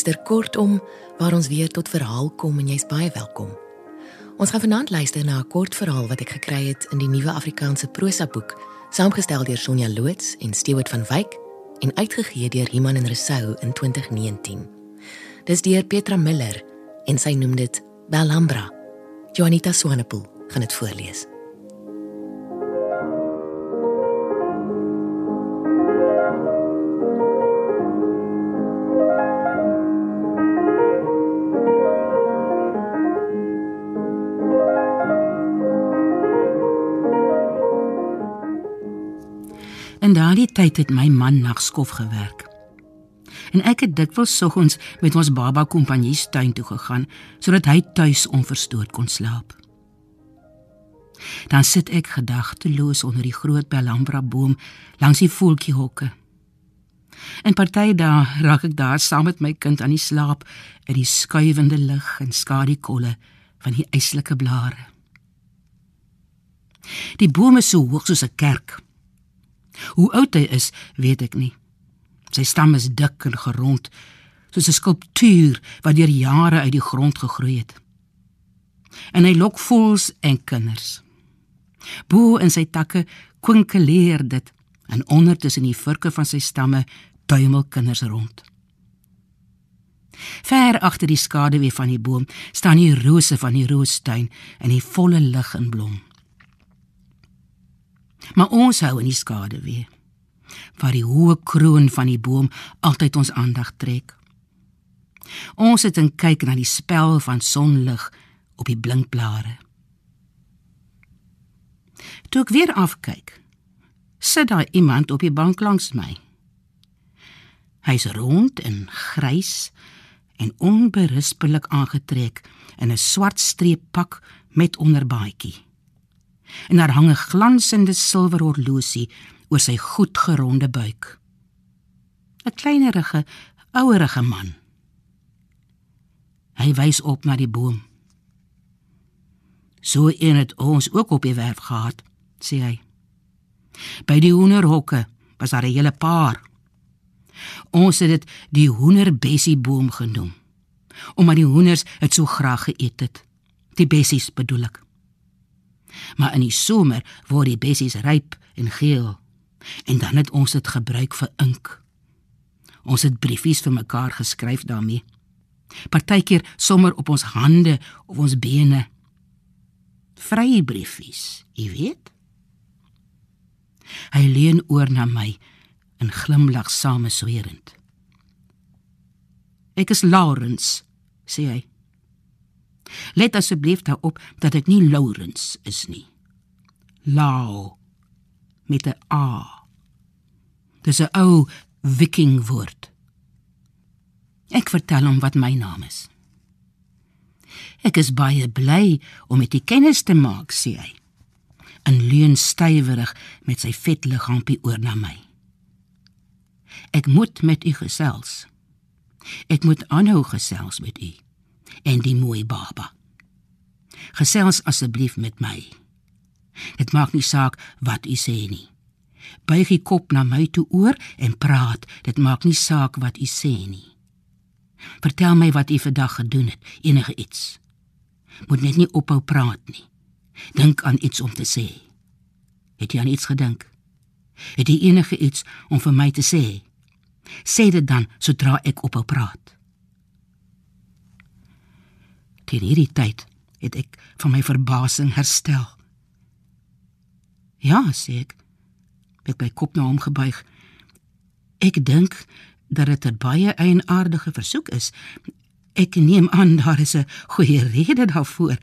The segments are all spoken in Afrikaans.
Luister kortom waar ons weer tot verhaal kom en jy's baie welkom. Ons gaan vanaand luister na 'n kort verhaal wat ek gekry het in die nuwe Afrikaanse prosa boek, saamgestel deur Sonja Loots en Stewart van Wyk en uitgegee deur Iman en Resou in 2019. Dis deur Petra Miller en sy noem dit Bellambra. Juanita Swanepoel gaan dit voorlees. Tyd het my man nagskof gewerk. En ek het dikwels soggens met ons baba kompanjie tuin toe gegaan sodat hy tuis onverstoord kon slaap. Dan sit ek gedagteloos onder die groot Bellambra boom langs die voeltjiehokke. En party dae raak ek daar saam met my kind aan die slaap in die skuivende lig en skadikolle van die eislike blare. Die boom is so hoog soos 'n kerk. Hoe oud hy is, weet ek nie. Sy stam is dik en gerond, soos 'n skulptuur wat deur jare uit die grond gegroei het. En hy lok voels en kinders. Bo in sy takke kwinkeleer dit en onder tussen die vurke van sy stamme tuimel kinders rond. Ver agter die skaduwee van die boom staan die rose van die roostuin in die volle lig en blom. Maar ons hou in die skaduwee waar die hoë kroon van die boom altyd ons aandag trek. Ons sit en kyk na die spel van sonlig op die blinkblare. Toe ek weer afkyk, sit daar iemand op die bank langs my. Hy's rond en grys en onberispelik aangetrek in 'n swart streep pak met onderbaadjie. En daar hang 'n glansende silwer horlosie oor sy goed geronde buik. 'n Kleinerige, ouerige man. Hy wys op na die boom. So een het ons ook op die werf gehad, sê hy. By die hoenderhokke was daar 'n hele paar. Ons het dit die hoenderbessieboom genoem, omdat die hoenders dit so graag geëet het. Die bessies bedoel ek. Maar in die somer word die bessies ryp en geel en dan het ons dit gebruik vir ink. Ons het briefies vir mekaar geskryf daarmee. Partykeer sommer op ons hande of ons bene. Vrye briefies, jy weet. Hy leun oor na my en glimlag samesweerend. Ek is Lawrence, sê hy. Let asseblief daarop dat ek nie Lawrence is nie. Lau met 'n A. Dis 'n ou viking woord. Ek vertel hom wat my naam is. Ek is baie bly om met u kennis te maak, sê hy. En leun stywerig met sy vet liggaampie oor na my. Ek moet met u gesels. Ek moet aanhou gesels met u en die mooi baba. Gesels asseblief met my. Dit maak nie saak wat u sê nie. Buig die kop na my toe oor en praat. Dit maak nie saak wat u sê nie. Vertel my wat u vandag gedoen het, enige iets. Moet net nie ophou praat nie. Dink aan iets om te sê. Het jy aan iets gedink? Het jy enige iets om vir my te sê? Sê dit dan sodra ek ophou praat. Teen hierdie tyd het ek van my verbasing herstel. Ja, sê ek. Ek by kop na hom gebuig. Ek dink dat dit 'n baie eienaardige versoek is. Ek neem aan daar is 'n goeie rede daarvoor,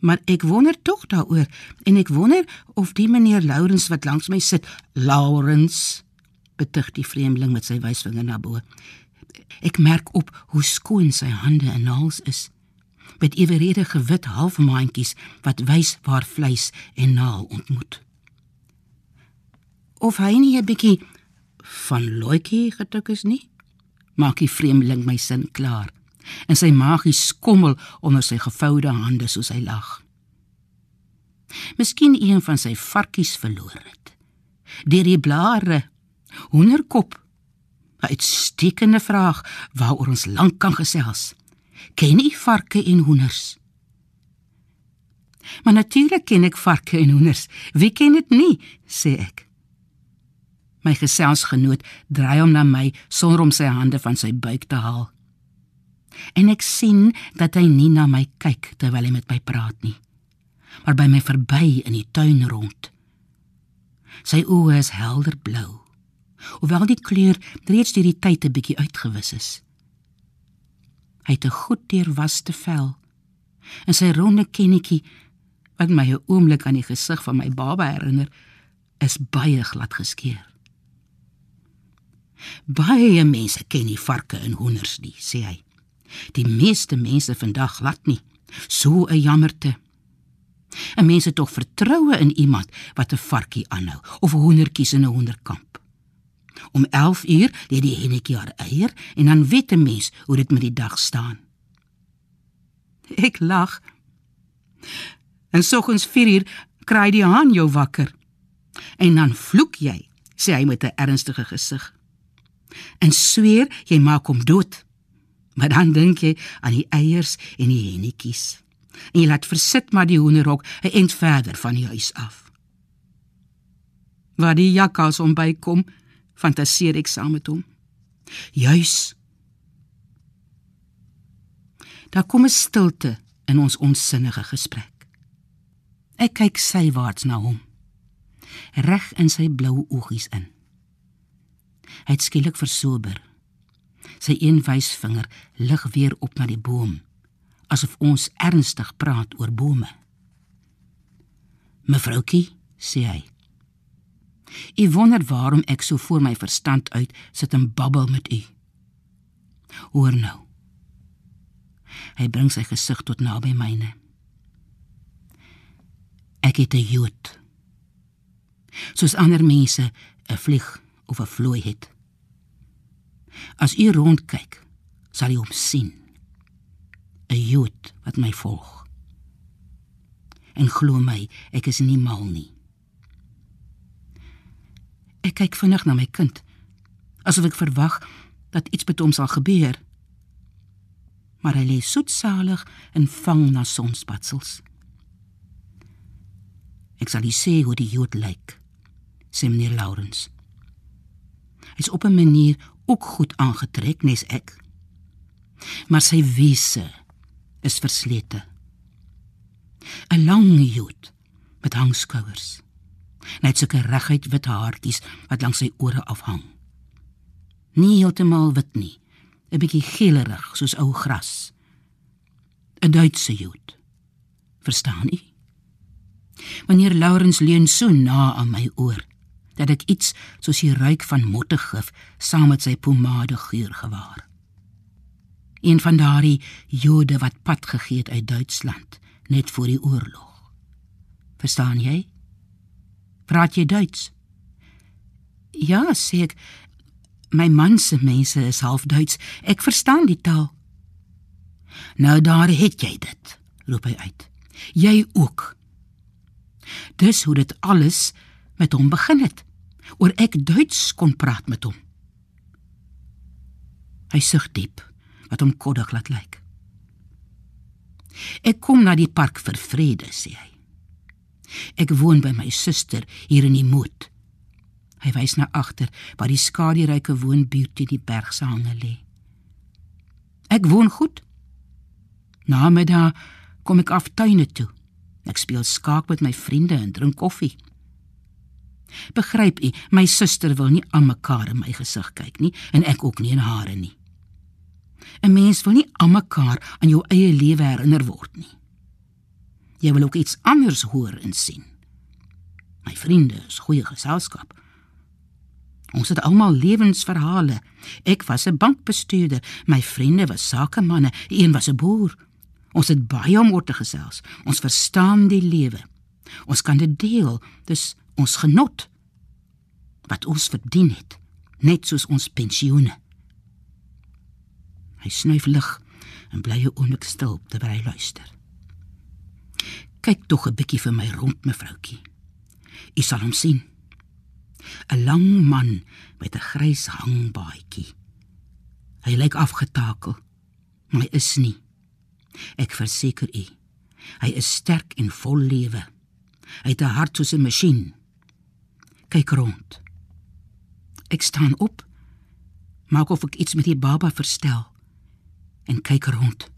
maar ek wonder tog daaroor en ek wonder of die meneer Lourens wat langs my sit, Lourens, betug die vreemdeling met sy wysvinger na bo. Ek merk op hoe skoon sy hande en naels is met eweredige wit halfmaandjies wat wys waar vleis en naal ontmoet of hy nie 'n bietjie van loetjie getuk is nie? Maak die vreemdeling my sin klaar. En sy magie skommel onder sy gevoude hande soos hy lag. Miskien een van sy varkies verloor het. Deur die blare hoenderkop. 'n Uitstekende vraag waaroor ons lank kan gesels. Ken u varke en hoenders? Maar natuurlik ken ek varke en hoenders. Wie ken dit nie? sê ek. My geselsgenoot draai hom na my sonder om sy hande van sy buik te haal. En ek sien dat hy nie na my kyk terwyl hy met my praat nie, maar by my verby in die tuin rond. Sy oë is helder blou, hoewel die kleur reeds deur die tyd 'n bietjie uitgewis is. Hy het 'n goed deurwaste vel en sy ronde kennetjie wat my 'n oomblik aan die gesig van my baba herinner, is baie glad geskeur. Baie mense ken nie varke en hoenders nie, sê hy. Die meeste mense vandag glad nie. So 'n jammerte. 'n Mens het tog vertroue in iemand wat 'n varkie aanhou of hoendertjies in 'n hoenderkamp. Om 11 uur lê die hennetjie haar eier en dan weet 'n mens hoe dit met die dag staan. Ek lag. En soggens 4 uur kraai die haan jou wakker. En dan vloek jy, sê hy met 'n ernstige gesig. En sweer jy maak hom dood. Maar dan dink jy aan die eiers en die hennetjies en jy laat versit maar die hoenderhok 'n ent verder van die huis af. Waar die jakkals om bykom, fantaseer ek saam met hom. Juis. Daar kom 'n stilte in ons onsinnige gesprek. Ek kyk sywaarts na hom. Reg in sy blou oogies in. Hy het skielik versober. Sy een wysvinger lig weer op na die boom asof ons ernstig praat oor bome. Mevroukie, sê hy. Ek wonder waarom ek so voor my verstand uit sit en babbel met u. Hoor nou. Hy bring sy gesig tot naby myne. Ek het 'n jood. Soos ander mense 'n vlieg of 'n vlooi het. As u rondkyk, sal u hom sien. 'n Jood wat my volg. En glo my, ek is nie mal nie. Ek kyk vinnig na my kind, asof ek verwag dat iets met hom sal gebeur. Maar hy lê soetsalig en vang na sonspatsels. Ek sal sê hoe die Jood lyk, sê meneer Laurens. Hy's op 'n manier ook goed aangetrek, nes ek. Maar sy wese is verslete. 'n Lang jood met hangskouers. Net sulke reguit wit haartjies wat langs sy ore afhang. Nie heeltemal wit nie, 'n bietjie geelerig soos ou gras. 'n Duitse jood. Verstaan u? Wanneer Laurens leun so na aan my oor dat ek iets soos die ruik van mottegif saam met sy pomade geur gewaar een van daardie Jode wat pad gegee het uit Duitsland net voor die oorlog. Verstaan jy? Praat jy Duits? Ja, sê ek. My man se mense is half Duits. Ek verstaan die taal. Nou daar het jy dit, roep hy uit. Jy ook. Dis hoe dit alles met hom begin het. Oor ek Duits kon praat met hom. Hy sug diep wat hom koddig laat lyk. Ek kom na die park vir vrede, sê hy. Ek woon by my suster hier in die moed. Hy wys na agter waar die skaduryke woonbuurt teen die berg se hange lê. Ek woon goed. Namiddag kom ek af tuine toe. Ek speel skaak met my vriende en drink koffie. Begryp u, my suster wil nie aan mekaar in my gesig kyk nie en ek ook nie in hare nie. 'n Mens wil nie aan mekaar aan jou eie lewe herinner word nie. Jy wil ook iets anders hoor en sien. My vriende is goeie geselskap. Ons het almal lewensverhale. Ek was 'n bankbestuurder, my vriende was sakemanne, een was 'n boer. Ons het baie om oor te gesels. Ons verstaan die lewe. Ons kan dit deel, dis ons genot wat ons verdien het, net soos ons pensioene. Hy snuif lig en bly 'n oomblik stil terwyl hy luister. Kyk tog 'n bietjie vir my rond, mevroutjie. U sal hom sien. 'n Lang man met 'n grys hangbaadjie. Hy lyk afgetakel, maar hy is nie. Ek verseker u, hy is sterk en vol lewe. Hy het 'n hart soos 'n masjien. Kyk rond. Ek staan op, maak of ek iets met die baba verstel en kyk rond.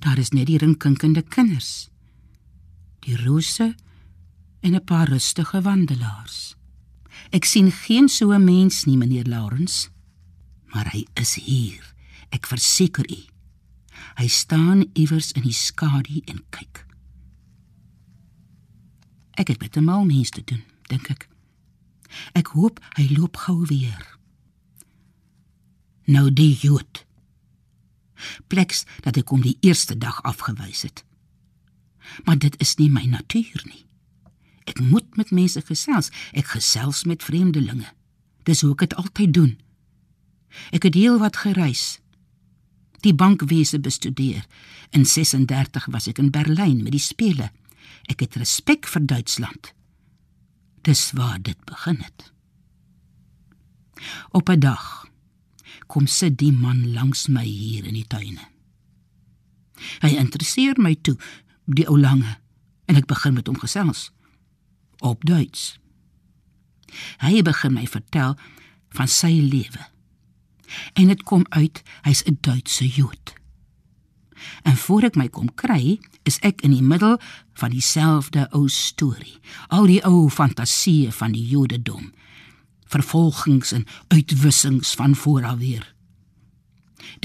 Daar is net die rinkinkende kinders. Die rose en 'n paar rustige wandelaars. Ek sien geen so 'n mens nie, meneer Lawrence, maar hy is hier. Ek verseker u. Hy staan iewers in die skadu en kyk. Ek het met 'n mal mens te doen, dink ek. Ek hoop hy loop gou weer. Nou die Jood. Pleks dat ek hom die eerste dag afgewys het. Maar dit is nie my natuur nie. Ek moet met mense gesels. Ek gesels met vreemdelinge. Dis hoe ek dit altyd doen. Ek het heel wat gereis. Die bankwese bestudeer. In 36 was ek in Berlyn met die spele. Ek het respek vir Duitsland. Dis waar dit begin het. Op 'n dag kom sit die man langs my hier in die tuine. Hy interesseer my toe, die ou lange, en ek begin met hom gesels op Duits. Hy begin my vertel van sy lewe. En dit kom uit hy's 'n Duitse Jood. En voor ek my kom kry, is ek in die middel van dieselfde ou storie. Al die ou fantasieë van die Jodendom. Vervolgings en uitwissings van vooralweer.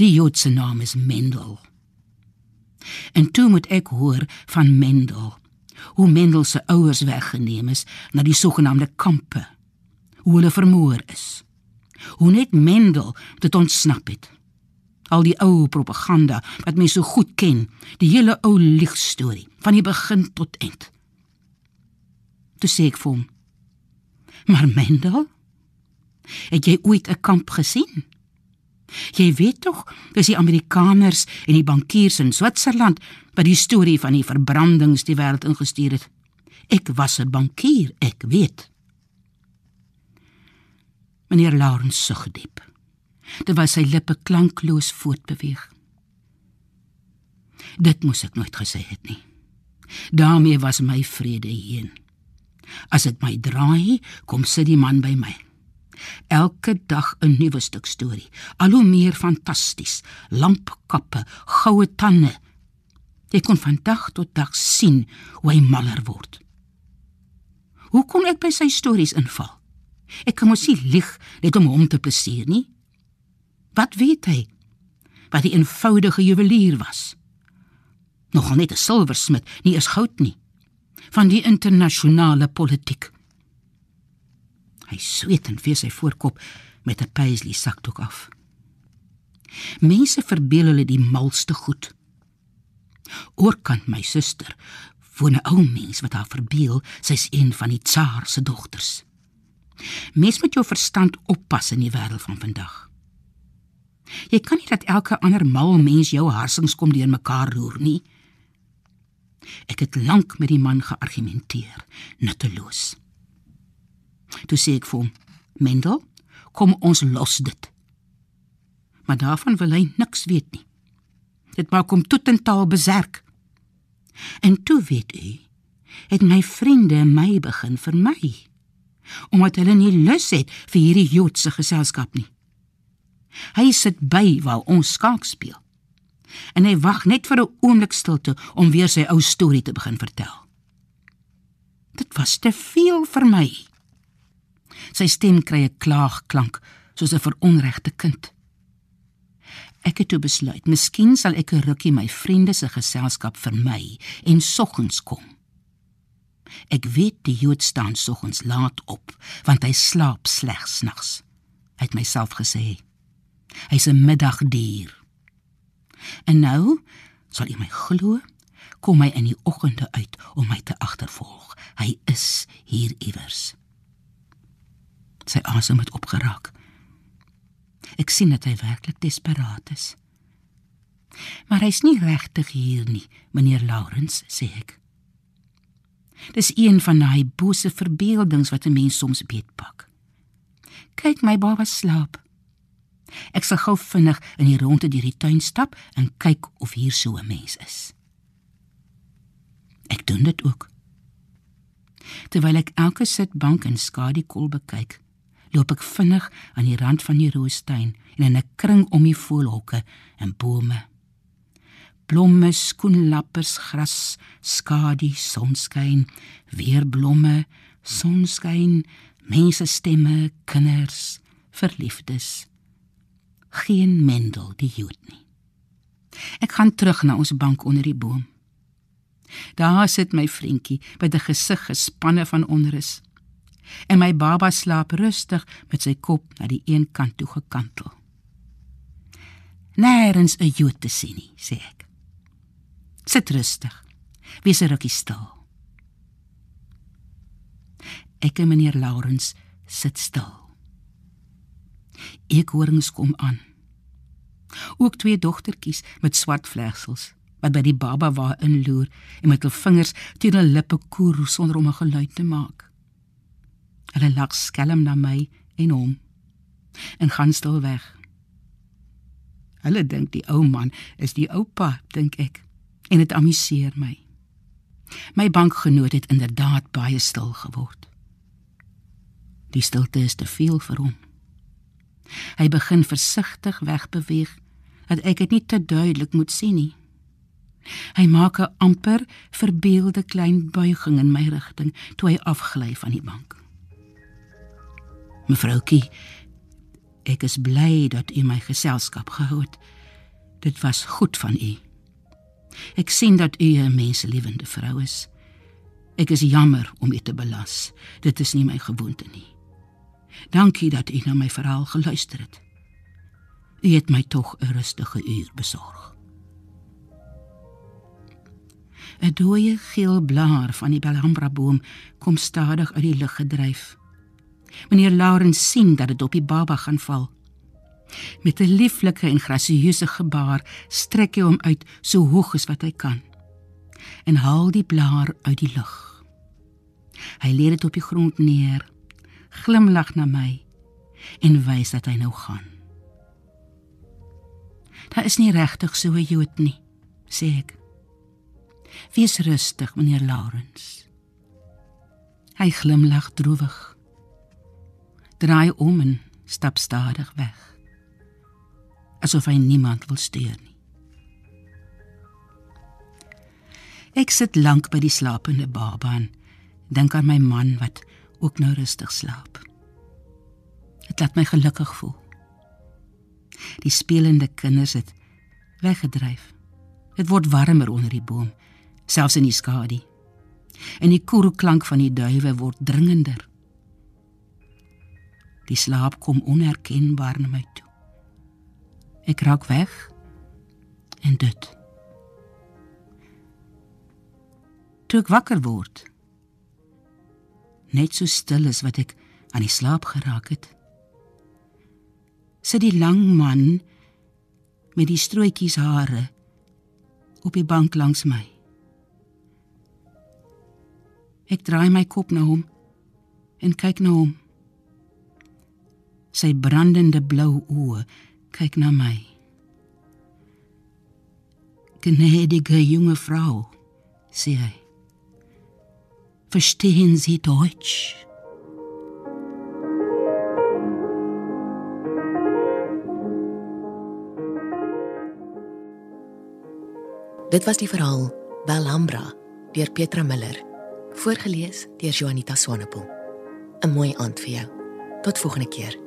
Die Joodse naam is Mendel. En toe moet ek hoor van Mendel. Hoe Mendel se ouers weggeneem is na die sogenaamde kampe. Hoe hulle vermoor is. Hoe net Mendel dit ontsnap het al die ou propaganda wat mense so goed ken, die hele ou liegstorie van die begin tot eind. Toe sê ek vir hom: "Maar Mendel, het jy ooit 'n kamp gesien? Jy weet tog, dis die Amerikaners en die bankiers in Switserland wat die storie van die verbrandings die wêreld ingestuur het. Ek was 'n bankier, ek weet." Meneer Lawrence sug diep terwyl sy lippe klankloos voortbeweeg. Dit moes ek nooit gesê het nie. daarmee was my vrede heen. As ek my draai, kom sit die man by my. Elke dag 'n nuwe stuk storie, al hoe meer fantasties, lampkappe, goue tande. Jy kon van dag tot dag sien hoe hy maller word. Hoe kon ek by sy stories inval? Ek kan mos nie lieg net om hom te plesier nie. Wat weet hy? Wat die eenvoudige juwelier was. Nogal net 'n silversmid, nie is goud nie. Van die internasionale politiek. Hy sweet en vee sy voorkop met 'n paisley sakdoek af. Mense verbeel hulle die malste goed. Oorkant my suster, voor 'n ou mens wat haar verbeel, sy's een van die tsaar se dogters. Mens moet jou verstand oppas in die wêreld van vandag. Jy kan nie dat elke ander mal mens jou harsings kom deur mekaar roer nie. Ek het lank met die man geargumenteer, nutteloos. Toe sê ek vir hom: "Mendel, kom ons los dit." Maar daarvan wil hy niks weet nie. Dit maak hom totaal beserk. En toe weet u, het my vriende my begin vermy omdat hulle nie lus het vir hierdie Joodse geselskap nie. Hy sit by waar ons skaak speel. En hy wag net vir 'n oomblik stilte om weer sy ou storie te begin vertel. Dit was te veel vir my. Sy stem kry 'n klaagklank soos 'n veronregte kind. Ek het toe besluit, miskien sal ek 'n rukkie my vriende se geselskap vermy en soggens kom. Ek weet die Jood staan soggens laat op, want hy slaap slegs nags. Hy het myself gesê. Hy's 'n middagdier. En nou, sal jy my glo, kom hy in die oggende uit om my te agtervolg. Hy is hier iewers. Sy asem het opgeraak. Ek sien dat hy werklik desperaat is. Maar hy's nie regtig hier nie, meneer Lawrence, sê ek. Dis een van daai bose verbeeldings wat 'n mens soms beetpak. Kyk my baba slaap. Ek sal gou vinnig in die ronde deur die tuin stap en kyk of hier so 'n mens is. Ek doen dit ook. Terwyl ek elke sitbank en skadukol bekyk, loop ek vinnig aan die rand van die roostuin en in 'n kring om die voelhokke en bome blomme, skoenlappers, gras, skadu, sonskyn, weer blomme, sonskyn, mense stemme, kinders, verliefdes. Geen Mendel die Jood nie. Ek gaan terug na ons bank onder die boom. Daar sit my vriendjie met 'n gesig gespanne van onrus. En my baba slaap rustig met sy kop na die een kant toe gekantel. Nêrens 'n Jood te sien nie, sê ek. Sit rustig. Wees 'n rukkie stil. Ek en meneer Laurens sit stil. Ek hoorings kom aan. Ook twee dogtertjies met swart vlegsels wat by die baba waar inloer en met hul vingers teen hulle lippe koer sonder om 'n geluid te maak. Hulle lag skelm na my en hom en gaan stil weg. Hulle dink die ou man is die oupa, dink ek en dit amuseer my. My bankgenoot het inderdaad baie stil geword. Die stilte is te veel vir hom. Hy begin versigtig wegbeweeg dat ek dit nie te duidelik moet sien nie. Hy maak 'n amper verbeelde klein buiging in my rigting toe hy afgly van die bank. Mevroukie, ek is bly dat u my geselskap gehou het. Dit was goed van u. Ek sien dat u 'n menslewende vrou is. Ek is jammer om u te belas. Dit is nie my gewoonte nie. Dankie dat u na my verhaal geluister het. U het my tog 'n rustige uur besorg. 'n Dooie geel blaar van die Belhambra boom kom stadig uit die lug gedryf. Meneer Laurens sien dat dit op die baba gaan val. Met 'n lieflike en grasieuse gebaar strek hy hom uit so hoog as wat hy kan en haal die blaar uit die lug. Hy lê dit op die grond neer, glimlag na my en wys dat hy nou gaan. Daar is nie regtig so 'n Jood nie, sê ek. Wees rustig, meneer Laurens. Hy glimlag droewig. Draai om en stap stadig weg asof hy niemand wil steur nie. Ek sit lank by die slapende baba en dink aan my man wat ook nou rustig slaap. Dit laat my gelukkig voel. Die spelende kinders het weggedryf. Dit word warmer onder die boom, selfs in die skadu. En die koerklank van die duwe word dringender. Die slaap kom onherkenbaar na my toe. Ek raak weg en dit. Toe ek wakker word, net so stil as wat ek aan die slaap geraak het, sit die lang man met die strooitjies hare op die bank langs my. Ek draai my kop na hom en kyk na hom. Sy brandende blou oë kyk na my. Gnädige junge Frau, sê hy. Verstehen Sie Deutsch? Dit was die verhaal Belhambra deur Petra Miller, voorgeles deur Juanita Swanepoel. 'n Mooi aand vir jou. Tot volgende keer.